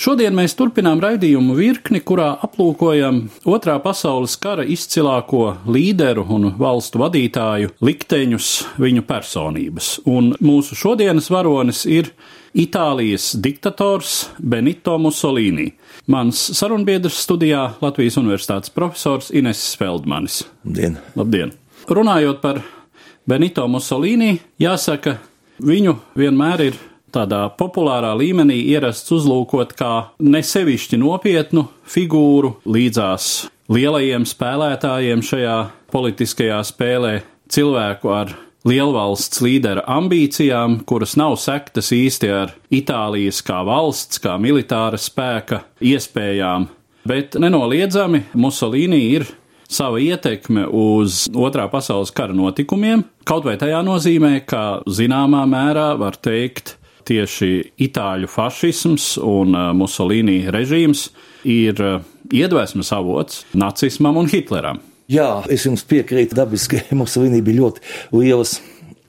Šodien mēs turpinām raidījumu virkni, kurā aplūkojam Otrā pasaules kara izcilāko līderu un valstu vadītāju likteņus, viņu personības. Un mūsu šodienas varonis ir Itālijas diktators Benito Mussolini. Mans sarunbiedrs studijā Latvijas Universitātes profesors Inesis Feldmanis. Labdien! Labdien! Runājot par Benito Mussolini, jāsaka, viņu vienmēr ir tādā populārā līmenī ierasts uzlūkot kā nesevišķi nopietnu figūru līdzās lielajiem spēlētājiem šajā politiskajā spēlē, cilvēku ar lielvalsts līdera ambīcijām, kuras nav sektas īsti ar Itālijas kā valsts, kā militāra spēka iespējām, bet nenoliedzami Musolīni ir sava ietekme uz Otrā pasaules kara notikumiem, kaut vai tajā nozīmē, ka zināmā mērā var teikt, tieši itāļu fašisms un uh, Musolīni režīms ir uh, iedvesmas avots nacismam un Hitleram. Jā, es jums piekrītu, dabiski Musolīni bija ļoti lielas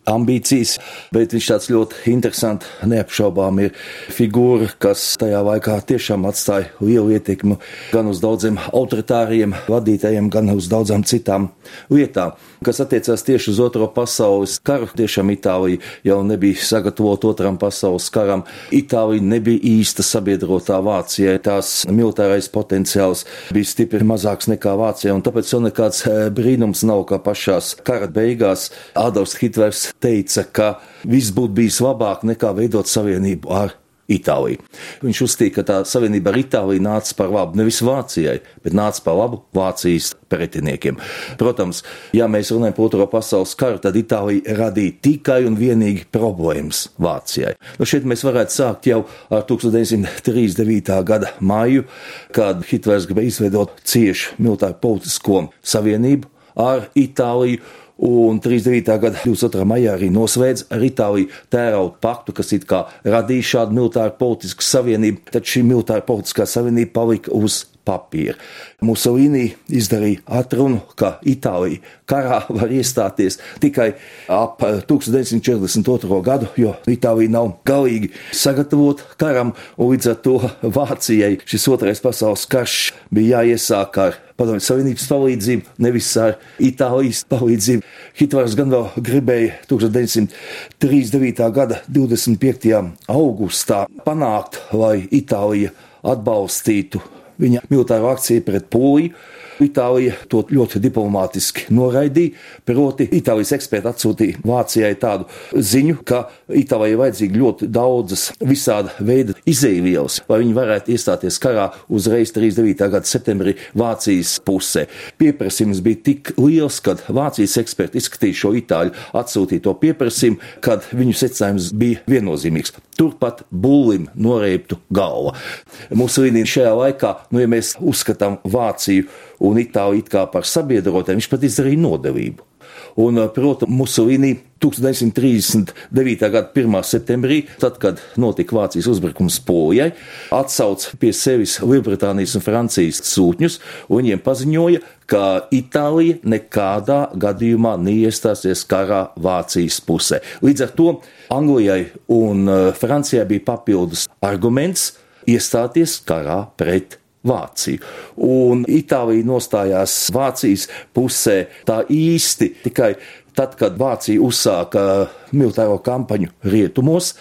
ambīcijas, bet viņš tāds ļoti interesants, neapšaubām ir figūra, kas tajā laikā tiešām atstāja lielu ietekmi gan uz daudziem autoritāriem vadītājiem, gan uz daudzām citām lietām. Kas attiecās tieši uz Otro pasaules karu, tiešām Itālija jau nebija sagatavota Otram pasaules karam. Itālija nebija īsta sabiedrotā Vācijai, tās militārais potenciāls bija stipri mazāks nekā Vācijai, un tāpēc jau nekāds eh, brīnums nav, ka pašās kara beigās Adolfs Hitlers teica, ka viss būtu bijis labāk nekā veidot savienību ar Itāliju. Viņš uzskatīja, ka tā savienība ar Itāliju nāca par labu nevis Vācijai, bet nāca par labu Vācijas pretiniekiem. Protams, ja mēs runājam par Otro pasaules karu, tad Itālija radīja tikai un vienīgi problēmas Vācijai. Nu, šeit mēs varētu sākt jau ar 1939. gada maiju, kad Hitlers gribēja izveidot ciešu militāru politisko savienību ar Itāliju un 39. gada 22. maijā arī noslēdz ar Itāliju tērauda paktu, kas it kā radīja šādu militāru politisku savienību, tad šī militāra politiskā savienība palika uz papīra. Musolīni izdarīja atrunu, ka Itālija karā var iestāties tikai ap 1942. gadu, jo Itālija nav galīgi sagatavota karam, un līdz ar to Vācijai šis otrais pasaules karš bija jāiesāk ar Padomju Savienības palīdzību, nevis ar Itālijas palīdzību. Hitlers gan vēl gribēja 1939. gada 25. augustā panākt, lai Itālija atbalstītu viņa militāro akciju pret Poliju. Itālija to ļoti diplomātiski noraidīja. Proti, Itālijas eksperti atsūtīja Vācijai tādu ziņu, ka Itālijai vajadzīgi ļoti daudzas visāda veida izēvielas, lai viņi varētu iestāties karā uzreiz 39. gada septembrī Vācijas pusē. Pieprasījums bija tik liels, kad Vācijas eksperti izskatīja šo itāļu atsūtīto pieprasījumu, kad viņu secinājums bija viennozīmīgs. Turpat būlim noreiptu galva. Musolīni šajā laikā, nu, ja mēs uzskatām Vāciju un Itāliju it kā par sabiedrotēm, viņš pat izdarīja nodevību. Un, protams, Musolīni 1939. gada 1. septembrī, tad, kad notika Vācijas uzbrukums Polijai, atsauca pie sevis Lielbritānijas un Francijas sūtņus, un viņiem paziņoja, ka Itālija nekādā gadījumā neiestāsies karā Vācijas pusē. Līdz ar to Anglijai un eh, Francijai bija papildus arguments iestāties karā pret Vāciju. Un Itālija nostājās Vācijas pusē tā īsti tikai tad, kad Vācija uzsāka militāro kampaņu rietumos.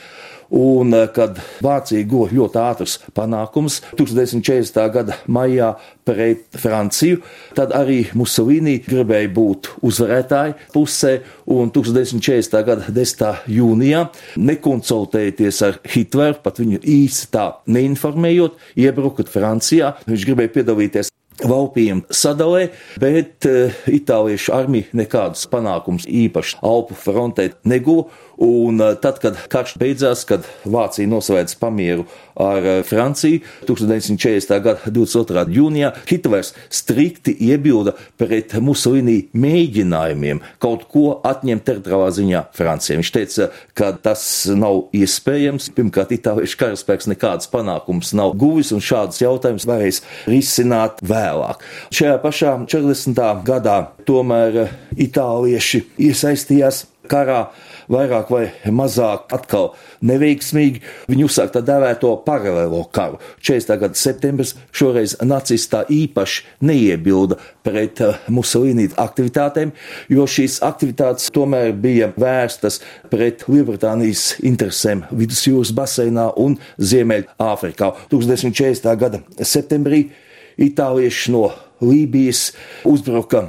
Un, eh, kad Vācija guva ļoti ātrus panākumus 1940. gada maijā pret Franciju, tad arī Musolīni gribēja būt uzvarētāju pusē, un 1940. gada 10. jūnijā, nekonsultējoties ar Hitleru, pat viņu īsti tā neinformējot, iebrukot Francijā, viņš gribēja piedalīties Valpījiem sadalē, bet uh, itāliešu armija nekādus panākumus īpaši Alpu frontē neguva. Un uh, tad, kad karš beidzās, kad Vācija noslēdz pamieru ar uh, Franciju 1940. gada 22. jūnijā, Hitlers strikti iebilda pret Musolini mēģinājumiem kaut ko atņemt teritoriālā ziņā Francijai. Viņš teica, ka tas nav iespējams. Pirmkārt, itāliešu karaspēks nekādas panākumus nav guvis, un šādus jautājumus varēs risināt vēlāk. Šajā pašā 40. gadā tomēr itālieši iesaistījās karā vairāk vai mazāk atkal neveiksmīgi. Viņi uzsāk tā dēvēto paralēlo karu. 40. gada septembris šoreiz nacistā īpaši neiebilda pret uh, Musolīnī aktivitātēm, jo šīs aktivitātes tomēr bija vērstas pret Lielbritānijas interesēm vidusjūras baseinā un Ziemeļāfrikā. 1940. gada septembrī itālieši no Lībijas uzbruka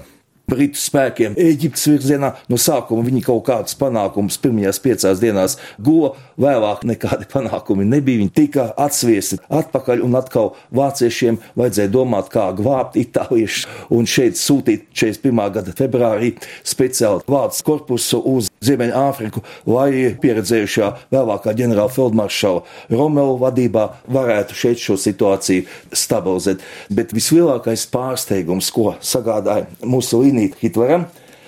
Britu spēkiem Eģiptes virzienā. No sākuma viņi kaut kādus panākumus pirmajās piecās dienās guva, vēlāk nekādi panākumi nebija. Viņi tika atsviesti atpakaļ un atkal vāciešiem vajadzēja domāt, kā glābt itāliešus un šeit sūtīt 41. gada februārī speciāli vācu korpusu uz Ziemeļāfriku, lai pieredzējušā vēlākā ģenerāla feldmaršala Romela vadībā varētu šeit šo situāciju stabilizēt. Bet vislielākais pārsteigums, ko sagādāja Musolīni cienīt Hitleram,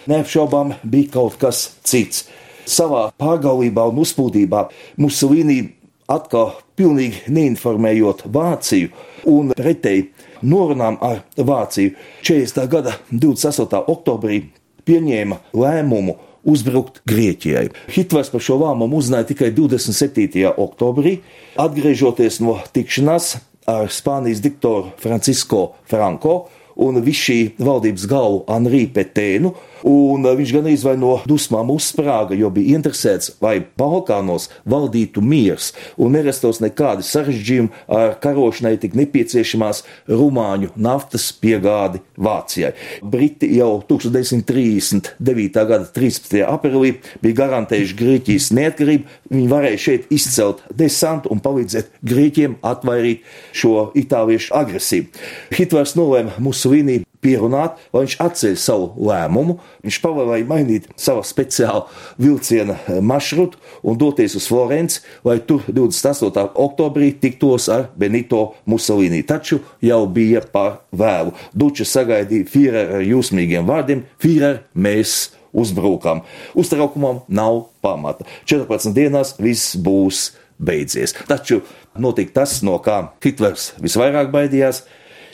neapšaubām bija kaut kas cits. Savā pārgalvībā un uzpūtībā Musolīni atkal pilnīgi neinformējot Vāciju un pretēji norunām ar Vāciju 40. gada 28. oktobrī pieņēma lēmumu uzbrukt Grieķijai. Hitlers par šo lēmumu uzzināja tikai 27. oktobrī, atgriežoties no tikšanās ar Spānijas diktoru Francisko Franko, un visu šī valdības galvu Anrī Petēnu, un viņš gan izvai no dusmām uzsprāga, jo bija interesēts, vai Balkānos valdītu miers un nerastos nekādi sarežģījumi ar karošanai tik nepieciešamās rumāņu naftas piegādi Vācijai. Briti jau 1939. gada 13. aprīlī bija garantējuši Grieķijas neatkarību, viņi varēja šeit izcelt desantu un palīdzēt Grieķiem atvairīt šo itāliešu agresiju. Hitlers nolēma Musolīni pierunāt, lai viņš atceļ savu lēmumu. Viņš pavēlēja mainīt savu speciālu vilciena eh, maršrutu un doties uz Florenci, lai tur 28. oktobrī tiktos ar Benito Musolini. Taču jau bija par vēlu. Duča sagaidīja Führer ar jūsmīgiem vārdiem: Führer, mēs! Uzbrukam. Uztraukumam nav pamata. 14 dienās viss būs beidzies. Taču notika tas, no kā Hitlers visvairāk baidījās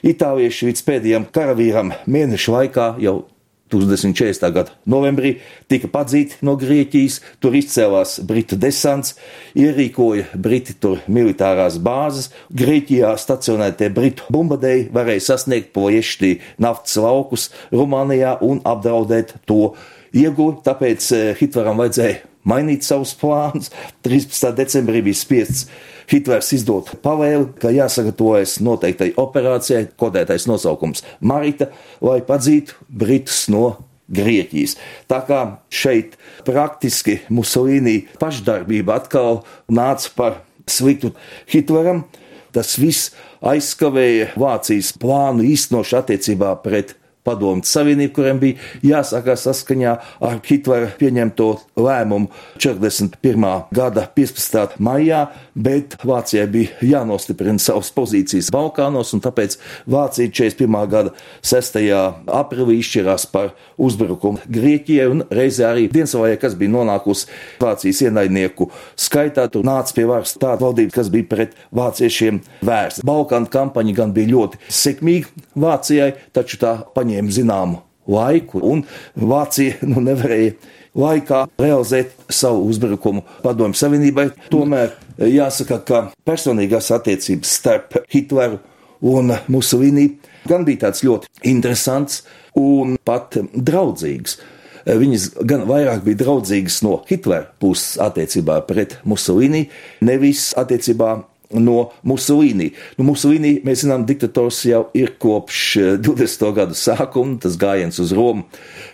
Itālieši līdz pēdējiem karavīram mēnešu laikā jau 1940. gada novembrī tika padzīti no Grieķijas, tur izcēlās Britu desants, ierīkoja Briti tur militārās bāzes, Grieķijā stacionētie Britu bumbadēji varēja sasniegt poieštī naftas laukus Rumānijā un apdraudēt to iegūt, tāpēc eh, Hitleram vajadzēja mainīt savus plānus. 13. decembrī bija spiests Hitlers izdot pavēli, ka jāsagatavojas noteiktai operācijai, kodētais nosaukums Marita, lai padzītu Britus no Grieķijas. Tā kā šeit praktiski Musolīnī pašdarbība atkal nāca par sliktu Hitleram, tas viss aizskavēja Vācijas plānu īstenošanu attiecībā pret padomu savienību, kuriem bija jāsākā saskaņā ar Hitlera pieņemto lēmumu 41. gada 15. maijā, bet Vācijai bija jānostiprina savas pozīcijas Balkānos, un tāpēc Vācija 41. gada 6. aprīlī izšķirās par uzbrukumu Grieķijai, un reizē arī Dienasavājai, kas bija nonākusi Vācijas ienaidnieku skaitā, tur nāca pie varas tāda valdība, kas bija pret vāciešiem vērsta. Balkānu kampaņa gan bija ļoti sekmīga Vācijai, taču tā paņēma paņēma zināmu laiku, un Vācija nu, nevarēja laikā realizēt savu uzbrukumu Padomju Savienībai. Tomēr jāsaka, ka personīgās attiecības starp Hitleru un Musolini gan bija tāds ļoti interesants un pat draudzīgs. viņas gan vairāk bija draudzīgas no Hitlera puses attiecībā pret Musolini, nevis attiecībā no Musolīni. Nu, Musolīni, mēs zinām, diktators jau ir kopš 20. Eh, gada sākuma, tas gājiens uz Romu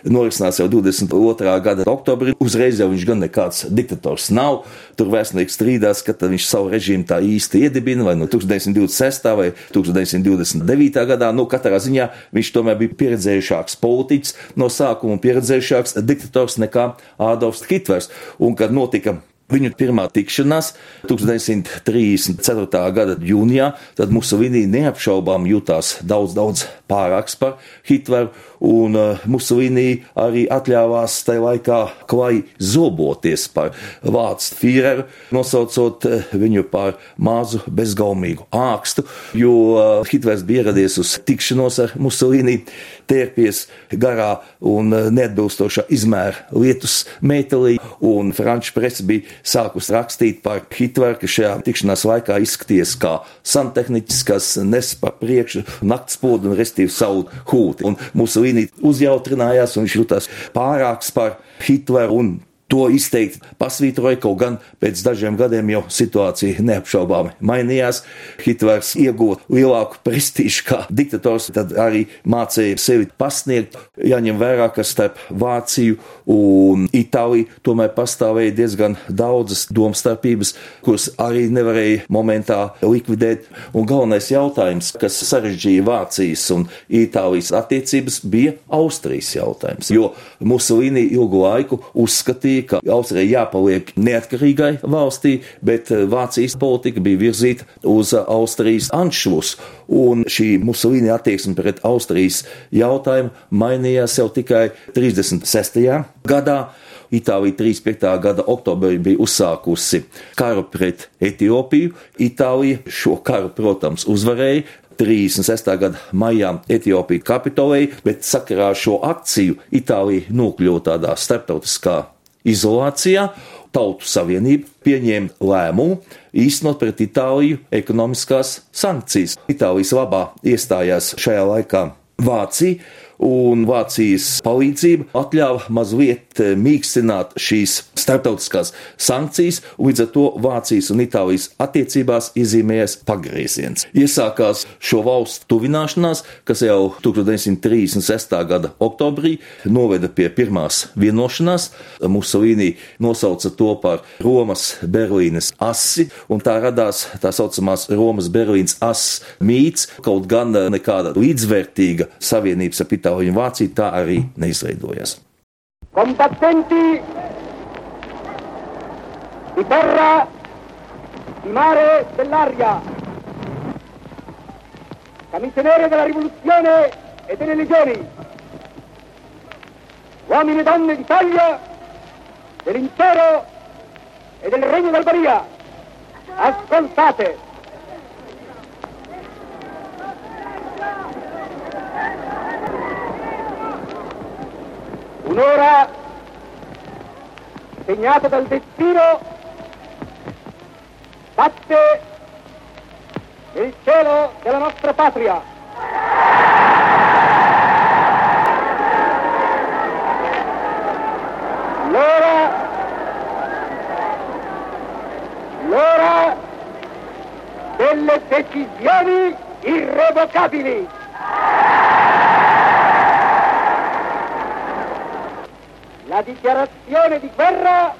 norisinās jau 22. gada oktobrī. Uzreiz jau viņš gan nekāds diktators nav. Tur vēstnieks strīdās, ka viņš savu režīmu tā īsti iedibina, vai no 1926. vai 1929. gadā. Nu, katrā ziņā viņš tomēr bija pieredzējušāks politiķis, no sākuma pieredzējušāks diktators nekā Ādolfs Hitlers. Un, kad notika Viņu pirmā tikšanās 1934. gada jūnijā, tad Mussolini neapšaubām jutās daudz, daudz pārāks par Hitleru, un uh, Mussolini arī atļāvās tajā laikā klai zoboties par vācu Führeru, nosaucot uh, viņu par mazu bezgaumīgu ākstu, jo uh, Hitlers bija ieradies uz tikšanos ar Mussolini, tērpies garā un neatbilstošā izmēra lietus metālī, un franču presa bija sākus rakstīt par Hitleru, ka šajā tikšanās laikā izskaties kā santehniķis, kas nes pa priekšu nakts podu un restīvi savu hūti. Un Mussolini uzjautrinājās un viņš jutās pārāks par Hitleru un To izteikti pasvītroja, kaut gan pēc dažiem gadiem jau situācija neapšaubāmi mainījās. Hitlers iegūta lielāku prestižu kā diktators, tad arī mācīja sevi pasniegt. Jāņem vērā, ka starp Vāciju un Itāliju tomēr pastāvēja diezgan daudzas domstarpības, kuras arī nevarēja momentā likvidēt. Un galvenais jautājums, kas sarežģīja Vācijas un Itālijas attiecības, bija Austrijas jautājums. Jo Musolini ilgu laiku uzskatīja, uzskatīja, ka Austrijai jāpaliek neatkarīgai valstī, bet eh, Vācijas politika bija virzīta uz eh, Austrijas anšlus. Un šī Musolīna attieksme pret Austrijas jautājumu mainījās jau tikai 36. gadā. Itālija 35. gada oktobrī bija uzsākusi karu pret Etiopiju. Itālija šo karu, protams, uzvarēja, 36. gada maijā Etiopija kapitulēja, bet sakarā ar šo akciju Itālija nokļuva tādā starptautiskā izolācijā, Tautu Savienība pieņēma lēmumu īstenot pret Itāliju ekonomiskās sankcijas. Itālijas labā iestājās šajā laikā Vācija un Vācijas palīdzība atļāva mazliet mīkstināt šīs starptautiskās sankcijas, un līdz ar to Vācijas un Itālijas attiecībās iezīmējies pagrieziens. Iesākās šo valstu tuvināšanās, kas jau 1936. gada oktobrī noveda pie pirmās vienošanās. Musolīni nosauca to par Romas Berlīnes asi, un tā radās tā saucamās Romas Berlīnes ass mīts, kaut gan nekāda līdzvērtīga savienības ap Itāliju un Vācija tā arī neizveidojas. Combattenti di terra, di mare, dell'aria, camicie nere della rivoluzione e delle legioni, uomini e donne d'Italia, dell'intero e del Regno d'Albania, ascoltate! Un'ora segnata dal destino batte nel cielo della nostra patria. L'ora, l'ora delle decisioni irrevocabili. Dichiarazione di guerra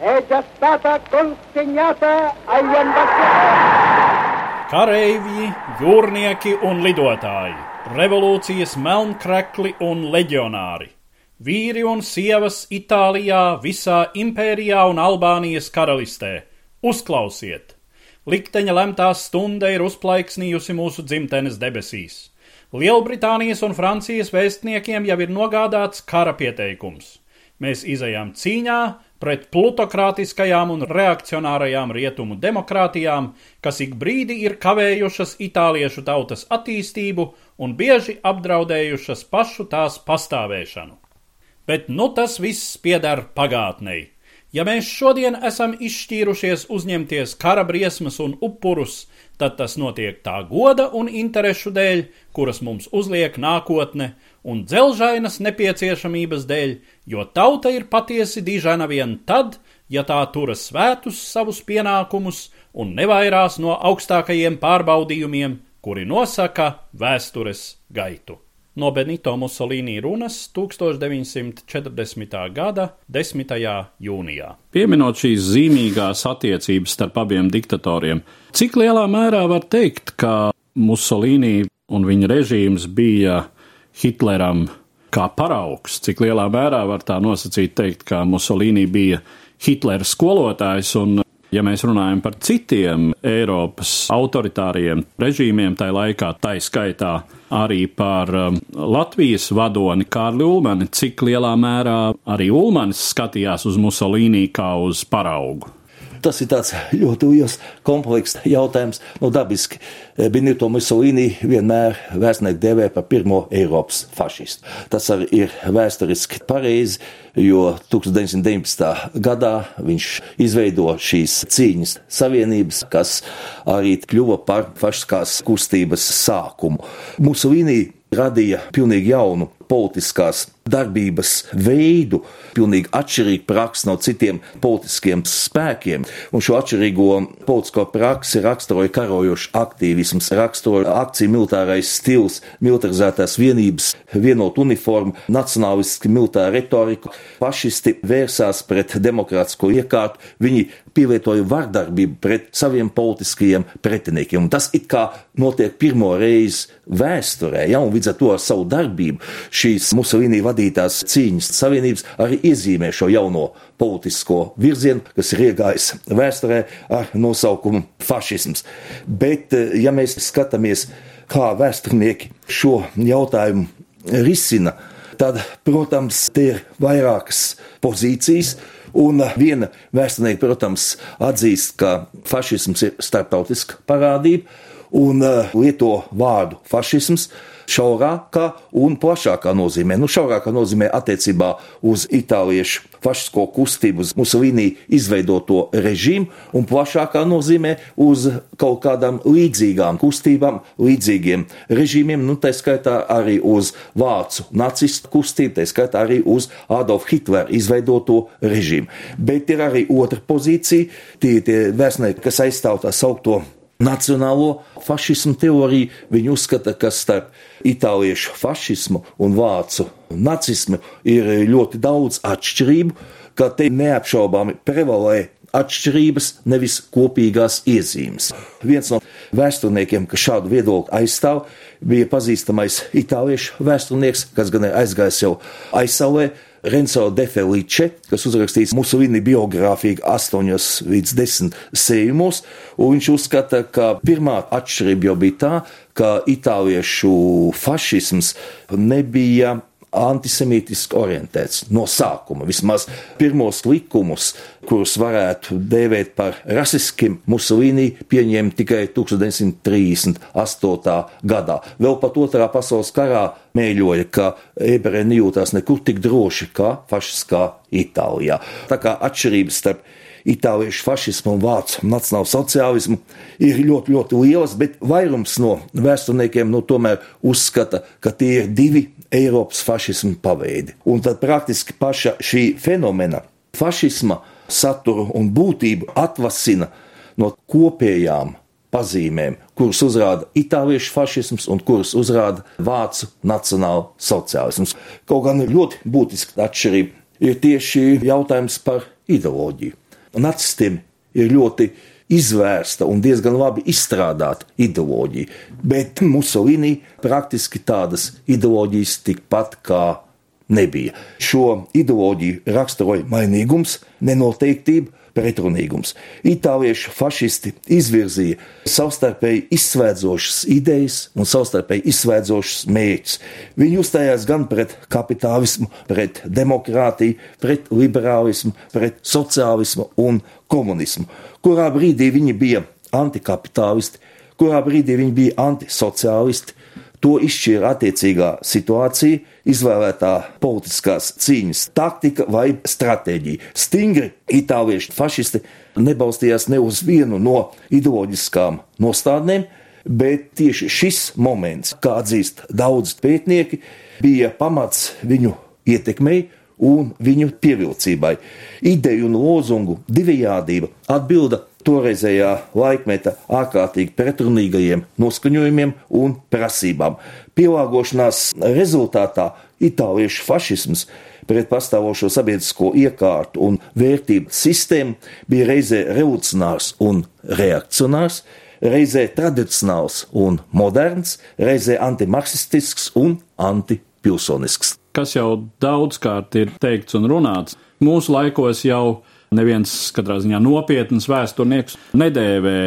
è già stata consegnata agli ambasciatori. Kareivji, jūrnieki un lidotāji, revolūcijas melnkrekli un leģionāri, vīri un sievas Itālijā, visā impērijā un Albānijas karalistē, uzklausiet! Likteņa lemtā stunda ir uzplaiksnījusi mūsu dzimtenes debesīs. Lielbritānijas un Francijas vēstniekiem jau ir nogādāts kara pieteikums. Mēs izējām cīņā pret plutokrātiskajām un reakcionārajām rietumu demokrātijām, kas ik brīdi ir kavējušas itāliešu tautas attīstību un bieži apdraudējušas pašu tās pastāvēšanu. Bet nu tas viss pieder pagātnei. Ja mēs šodien esam izšķīrušies uzņemties kara briesmas un upurus, tad tas notiek tā goda un interešu dēļ, kuras mums uzliek nākotne, un dzelžainas nepieciešamības dēļ, jo tauta ir patiesi dižana vien tad, ja tā turas svētus savus pienākumus un nevairās no augstākajiem pārbaudījumiem, kuri nosaka vēstures gaitu. No Benito Mussolini runas 1940. gada 10. jūnijā. Pieminot šīs zīmīgās attiecības starp abiem diktatoriem, cik lielā mērā var teikt, ka Mussolini un viņa režīms bija Hitleram kā paraugs, cik lielā mērā var tā nosacīt teikt, ka Mussolini bija Hitlera skolotājs un Ja mēs runājam par citiem Eiropas autoritāriem režīmiem, tai laikā, tai skaitā arī par um, Latvijas vadoni Kārli Ulmani, cik lielā mērā arī Ulmanis skatījās uz Musolīnī kā uz paraugu? Tas ir ļoti liels, komplekss jautājums. Nu, dabiski Benito Mussolini vienmēr vēstnieku devē par pirmo Eiropas fašistu. Tas arī ir vēsturiski pareizi, jo 1919. gadā viņš izveido šīs cīņas savienības, kas arī kļuva par fašiskās kustības sākumu. Mussolini radīja pilnīgi jaunu politiskās darbības veidu, pilnīgi atšķirīgu praksi no citiem politiskiem spēkiem. Un šo atšķirīgo politisko praksi raksturoja karojošs aktīvisms, raksturoja akciju militārais stils, militarizētās vienības, vienot uniformu, nacionālistiski militāra retorika. Fašisti vērsās pret demokrātisko iekārtu, viņi pielietoja vardarbību pret saviem politiskajiem pretiniekiem. Un tas it kā notiek pirmo reizi vēsturē, ja, un līdz ar to ar savu darbību šīs Musolīnī vadītās cīņas savienības arī iezīmē šo jauno politisko virzienu, kas ir iegājis vēsturē ar nosaukumu fašisms. Bet, eh, ja mēs skatāmies, kā vēsturnieki šo jautājumu risina, tad, protams, te ir vairākas pozīcijas. Un viena vēsturnieka, protams, atzīst, ka fašisms ir starptautiska parādība un eh, lieto vārdu fašisms šaurākā un plašākā nozīmē. Nu, šaurākā nozīmē attiecībā uz itāliešu fašisko kustību, uz Musolīnī izveidoto režīmu, un plašākā nozīmē uz kaut kādām līdzīgām kustībām, līdzīgiem režīmiem, nu, tā skaitā arī uz vācu nacistu kustību, tā skaitā arī uz Adolfa Hitlera izveidoto režīmu. Bet ir arī otra pozīcija, tie, tie vēstnieki, kas aizstāv tā saukto nacionālo fašismu teoriju. Viņi uzskata, ka starp itāliešu fašismu un vācu nacismu ir ļoti daudz atšķirību, ka te neapšaubāmi prevalē atšķirības, nevis kopīgās iezīmes. Viens no vēsturniekiem, kas šādu viedokli aizstāv, bija pazīstamais itāliešu vēsturnieks, kas gan ir aizgājis jau aizsaulē, Renzo de Felice, kas uzrakstījis Musolini biogrāfiju 8 līdz 10 sējumos, un viņš uzskata, ka pirmā atšķirība jau bija tā, ka itāliešu fašisms nebija antisemītiski orientēts no sākuma. Vismaz pirmos likumus, kurus varētu dēvēt par rasiskiem, Musolīni pieņēma tikai 1938. gadā. Vēl pat otrā pasaules karā mēļoja, ka ebreji nejūtās nekur tik droši kā fašiskā Itālijā. Tā kā atšķirības starp itāliešu fašismu un vācu nacionālu sociālismu ir ļoti, ļoti lielas, bet vairums no vēsturniekiem nu, tomēr uzskata, ka tie ir divi Eiropas fašismu paveidi. Un tad praktiski paša šī fenomena, fašisma saturu un būtību atvasina no kopējām pazīmēm, kuras uzrāda itāliešu fašisms un kuras uzrāda vācu nacionāla sociālisms. Kaut gan ļoti būtiska atšķirība ir tieši jautājums par ideoloģiju nacistiem ir ļoti izvērsta un diezgan labi izstrādāta ideoloģija, bet Musolīnī praktiski tādas ideoloģijas tikpat kā nebija. Šo ideoloģiju raksturoja mainīgums, nenoteiktība, pretrunīgums. Itāliešu fašisti izvirzīja savstarpēji izsvēdzošas idejas un savstarpēji izsvēdzošas mērķus. Viņi uzstājās gan pret kapitālismu, pret demokrātiju, pret liberālismu, pret sociālismu un komunismu. Kurā brīdī viņi bija antikapitālisti, kurā brīdī viņi bija antisociālisti, To izšķīra attiecīgā situācija, izvēlētā politiskās cīņas taktika vai stratēģija. Stingri itāliešu fašisti nebalstījās ne uz vienu no ideoloģiskām nostādnēm. bet tieši šis moments, kā atzīst daudz pētnieki, bija pamats viņu ietekmei un viņu pievilcībai. Ideju un lozungu divējādība atbilda toreizējā laikmeta ārkārtīgi pretrunīgajiem noskaņojumiem un prasībām. Pielāgošanās rezultātā itāliešu fašisms pret pastāvošo sabiedrisko iekārtu un vērtību sistēmu bija reizē revolucionārs un reakcionārs, reizē tradicionāls un moderns, reizē antimarksistisks un antipilsonisks. Kas jau daudzkārt ir teikts un runāts, mūsu laikos jau neviens katrā ziņā nopietns vēsturnieks nedēvē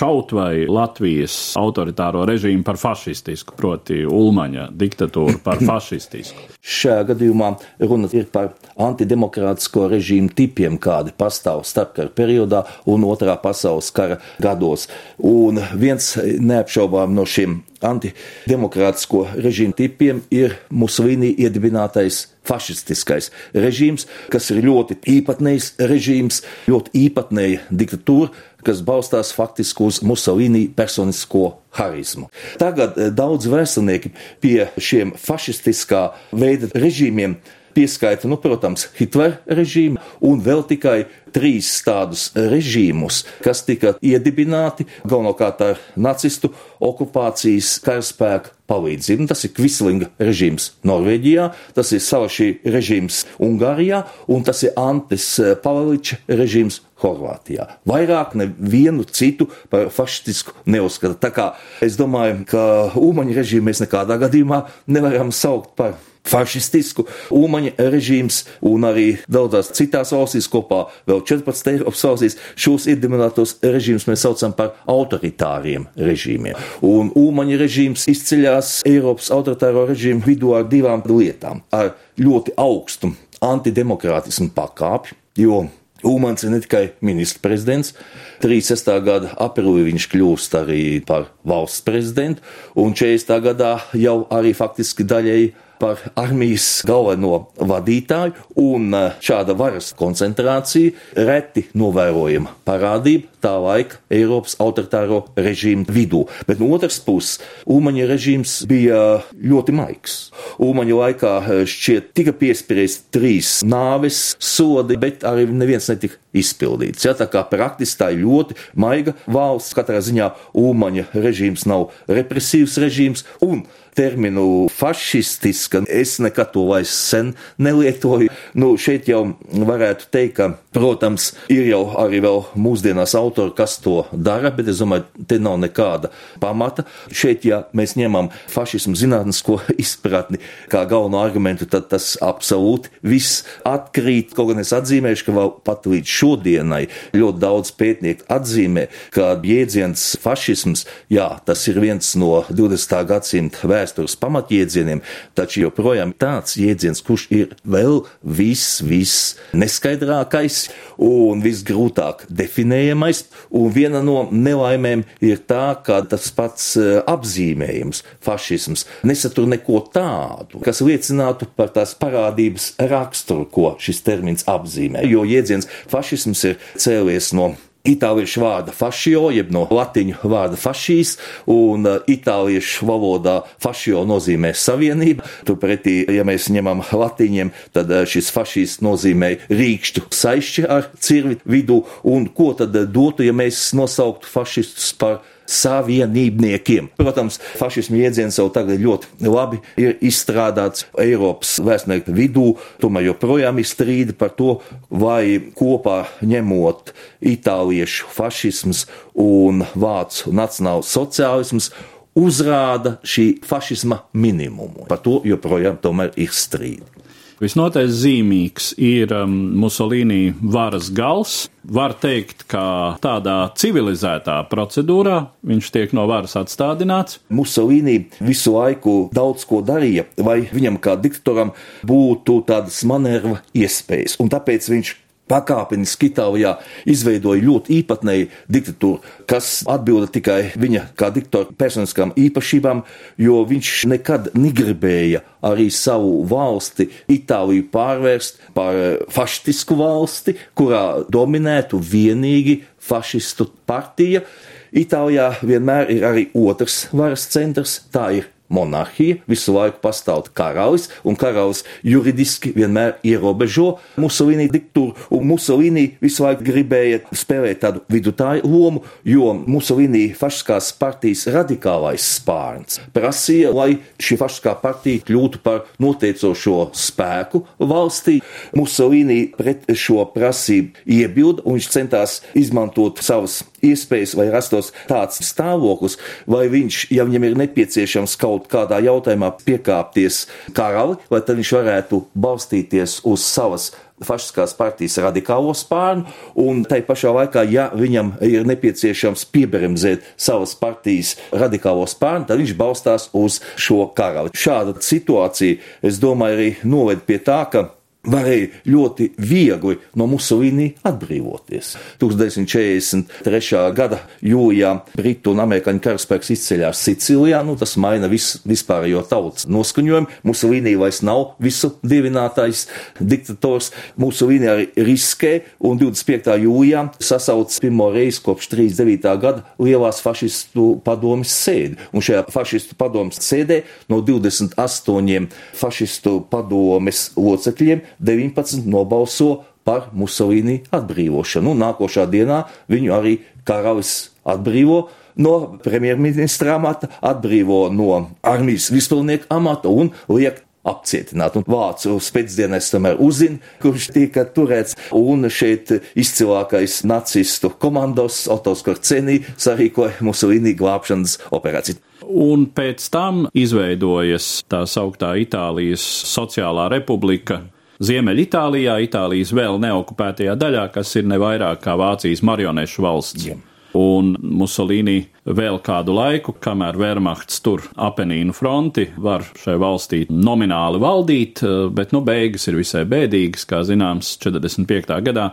kaut vai Latvijas autoritāro režīmu par fašistisku, proti Ulmaņa diktatūru par fašistisku. Šajā gadījumā runa ir par antidemokrātisko režīmu tipiem, kādi pastāv starpkara periodā un otrā pasaules kara gados. Un viens neapšaubām no šiem antidemokrātisko režīmu tipiem ir Musolīni iedibinātais fašistiskais režīms, kas ir ļoti īpatnējs režīms, ļoti īpatnēja diktatūra, kas balstās faktiski uz Musolīni personisko harizmu. Tagad eh, daudz vēsturnieki pie šiem fašistiskā veida režīmiem pieskaita, nu, protams, Hitlera režīmu un vēl tikai trīs tādus režīmus, kas tika iedibināti galvenokārt ar nacistu okupācijas karaspēku palīdzību. Tas ir Kvislinga režīms Norvēģijā, tas ir Salašī režīms Ungārijā un tas ir Antes Paveliča režīms Horvātijā. Vairāk nevienu citu par fašistisku neuzskata. Tā kā es domāju, ka Umaņa režīmu mēs nekādā gadījumā nevaram saukt par fašistisku Umaņa režīms un arī daudzās citās valstīs kopā vēl 14 Eiropas valstīs šos iedibinātos režīmus mēs saucam par autoritāriem režīmiem. Un Umaņa režīms izceļās Eiropas autoritāro režīmu vidū ar divām lietām - ar ļoti augstu antidemokrātismu pakāpi, jo Ulmans ir ne tikai ministra prezidents, 36. gada aprīlī viņš kļūst arī par valsts prezidentu, un 40. gadā jau arī faktiski daļēji par armijas galveno vadītāju, un eh, šāda varas koncentrācija reti novērojama parādība tā laika Eiropas autoritāro režīmu vidū. Bet no otras puses, Ulmaņa režīms bija ļoti maigs. Ulmaņa laikā eh, šķiet tika piespriezt trīs nāves sodi, bet arī neviens netika izpildīts. Ja, tā kā praktiski tā ir ļoti maiga valsts, katrā ziņā Ulmaņa režīms nav represīvs režīms, un terminu fašistiska es nekad to vairs sen nelietoju. Nu, šeit jau varētu teikt, ka, protams, ir jau arī vēl mūsdienās autori, kas to dara, bet es domāju, te nav nekāda pamata. Šeit, ja mēs ņemam fašismu zinātnisko izpratni kā galveno argumentu, tad tas absolūti viss atkrīt. Kaut gan es atzīmēšu, ka vēl pat līdz šodienai ļoti daudz pētnieku atzīmē, ka jēdziens fašisms, jā, tas ir viens no 20. gadsimta vēstures pamatjēdzieniem, taču joprojām tāds jēdziens, kurš ir vēl viss, viss neskaidrākais un visgrūtāk definējamais, un viena no nelaimēm ir tā, ka tas pats e, apzīmējums, fašisms, nesatur neko tādu, kas liecinātu par tās parādības raksturu, ko šis termins apzīmē, jo jēdziens fašisms ir cēlies no itāliešu vārda fašio, jeb no latīņu vārda fašīs, un uh, itāliešu valodā fašio nozīmē savienība. Turpretī, ja mēs ņemam latīņiem, tad uh, šis fašīs nozīmē rīkšķu saišķi ar cirvi vidū, un ko tad dotu, ja mēs nosauktu fašistus par savienībniekiem. Protams, fašismu jēdziens jau tagad ļoti labi ir izstrādāts Eiropas vēstnieku vidū, tomēr joprojām ir strīdi par to, vai kopā ņemot itāliešu fašisms un vācu nacionāls sociālisms uzrāda šī fašisma minimumu. Par to joprojām ir strīdi. Visnotaļ zīmīgs ir um, Musolīni varas gals. Var teikt, ka tādā civilizētā procedūrā viņš tiek no varas atstādināts. Musolīni visu laiku daudz ko darīja, vai viņam kā diktatoram būtu tādas manevra iespējas, un tāpēc viņš pakāpeniski Itālijā izveidoja ļoti īpatnēju diktatūru, kas atbilda tikai viņa kā diktatora personiskām īpašībām, jo viņš nekad negribēja arī savu valsti, Itāliju, pārvērst par fašistisku valsti, kurā dominētu vienīgi fašistu partija. Itālijā vienmēr ir arī otrs varas centrs, tā ir monarhija, visu laiku pastāv karalis, un karalis juridiski vienmēr ierobežo Musolīni diktūru, un Musolīni visu laiku gribēja spēlēt tādu vidutāju lomu, jo Musolīni fašiskās partijas radikālais spārns prasīja, lai šī fašiskā partija kļūtu par noteicošo spēku valstī. Musolīni pret šo prasību iebilda, un viņš centās izmantot savas iespējas, vai rastos tāds stāvoklis, vai viņš, ja viņam ir nepieciešams kaut kādā jautājumā piekāpties karali, vai tad viņš varētu balstīties uz savas fašiskās partijas radikālo spārnu, un tai pašā laikā, ja viņam ir nepieciešams piebremzēt savas partijas radikālo spārnu, tad viņš balstās uz šo karali. Šāda situācija, es domāju, arī noved pie tā, ka varēja ļoti viegli no Musolīni atbrīvoties. 1943. gada jūlijā Britu un Amerikāņu karaspēks izceļās Sicilijā, nu tas maina vis, vispārējo tautas noskaņojumu. Musolīni vairs nav visu divinātais diktators. Musolīni arī riskē un 25. jūlijā sasauc pirmo reizi kopš 39. gada lielās fašistu padomas sēdi. Un šajā fašistu padomas sēdē no 28 fašistu padomes locekļiem 19 nobalso par Musolīni atbrīvošanu. Un nākošā dienā viņu arī karalis atbrīvo no premjerministra amata, atbrīvo no armijas vispilnieka amata un liek apcietināt. Un vācu spēcdienas tomēr uzzina, kurš tika turēts, un šeit izcilākais nacistu komandos Otos Korcenī sarīkoja Musolīni glābšanas operāciju. Un pēc tam izveidojas tā sauktā Itālijas sociālā republika, Ziemeļitālijā, Itālijas vēl neokupētajā daļā, kas ir ne vairāk kā Vācijas marionešu valsts. Jā. Un Musolīni vēl kādu laiku, kamēr Wehrmachts tur Apenīnu fronti, var šai valstī nomināli valdīt, bet nu beigas ir visai bēdīgas, kā zināms, 45. gadā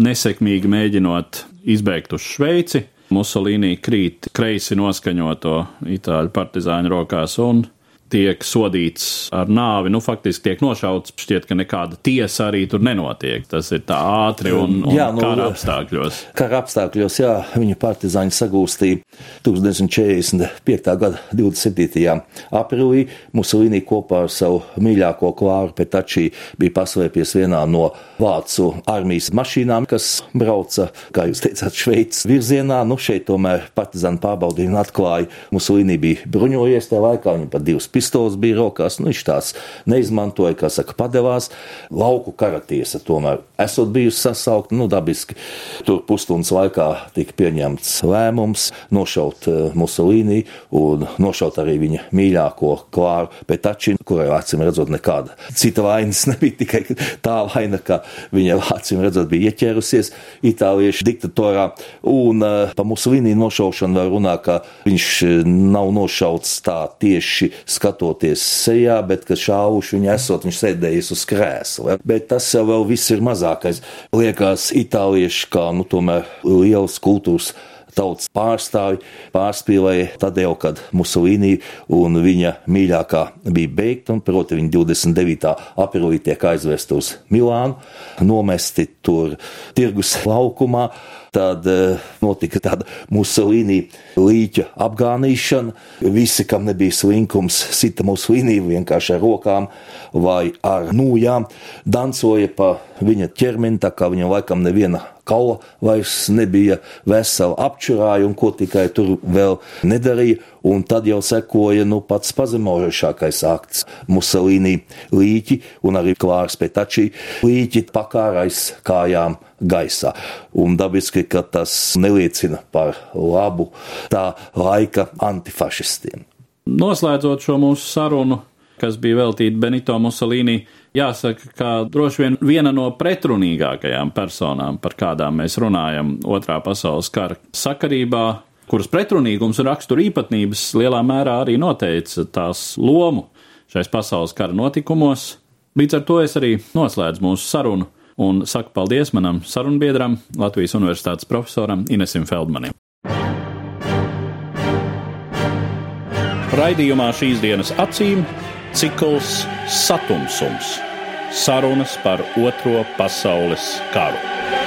nesekmīgi mēģinot izbēgt uz Šveici. Musolīni krīt kreisi noskaņoto itāļu partizāņu rokās un tiek sodīts ar nāvi, nu, faktiski tiek nošauts. Šķiet, ka nekāda tiesa arī tur nenotiek. Tas ir tā ātri un, un jā, nu, kara apstākļos. Kara apstākļos, jā, viņa partizāņi sagūstīja 1945. gada 27. aprīlī. Musolīni kopā ar savu mīļāko klāru Petačī bija paslēpies vienā no vācu armijas mašīnām, kas brauca, kā jūs teicāt, Šveices virzienā. Nu, šeit tomēr partizāni pārbaudīja un atklāja, Musolīni bija bruņojies tajā laikā, viņam pat divas pistoles bija rokās. Nu, viņš tās neizmantoja, kā saka, padevās. Lauku karatiesa tomēr esot bijusi sasaukta, nu, dabiski. Tur pusstundas laikā tika pieņemts lēmums nošaut uh, Musolīni un nošaut arī viņa mīļāko klāru Petačinu, kurai acīm redzot nekāda cita vainas nebija, tikai tā vaina, ka viņa acīm redzot bija ieķērusies itāliešu diktatorā. Un uh, pa Musolīni nošaušanu var runāt, ka viņš uh, nav nošauts tā tieši skatīts skatoties sejā, bet ka šāvuši viņa esot, viņš sēdējis uz krēsla. Bet tas jau vēl viss ir mazākais. Liekas, itālieši kā, nu, tomēr lielas kultūras tautas pārstāvi pārspīlēja tad jau, kad Musolīni un viņa mīļākā bija beigta, un proti viņa 29. aprīlī tiek aizvest uz Milānu, nomesti tur tirgus laukumā tad eh, notika tāda Musolīni līķa apgānīšana. Visi, kam nebija slinkums, sita Musolīni vienkārši ar rokām vai ar nūjām, dancoja pa viņa ķermeni, tā kā viņam laikam neviena kaula vairs nebija vesela apčurāja un ko tikai tur vēl nedarīja. Un tad jau sekoja nu, pats pazemojošākais akts - Musolīni līķi un arī klārs pētačī līķi pakārais kājām gaisā. Un dabiski, ka tas neliecina par labu tā laika antifašistiem. Noslēdzot šo mūsu sarunu, kas bija veltīta Benito Musolīni, jāsaka, ka droši vien viena no pretrunīgākajām personām, par kādām mēs runājam Otrā pasaules kara sakarībā, kuras pretrunīgums un rakstura īpatnības lielā mērā arī noteica tās lomu šais pasaules kara notikumos. Līdz ar to es arī noslēdzu mūsu sarunu un saku paldies manam sarunbiedram, Latvijas Universitātes profesoram Inesim Feldmanim. Raidījumā šīs dienas acīm cikls Satumsums - sarunas par Otro pasaules karu.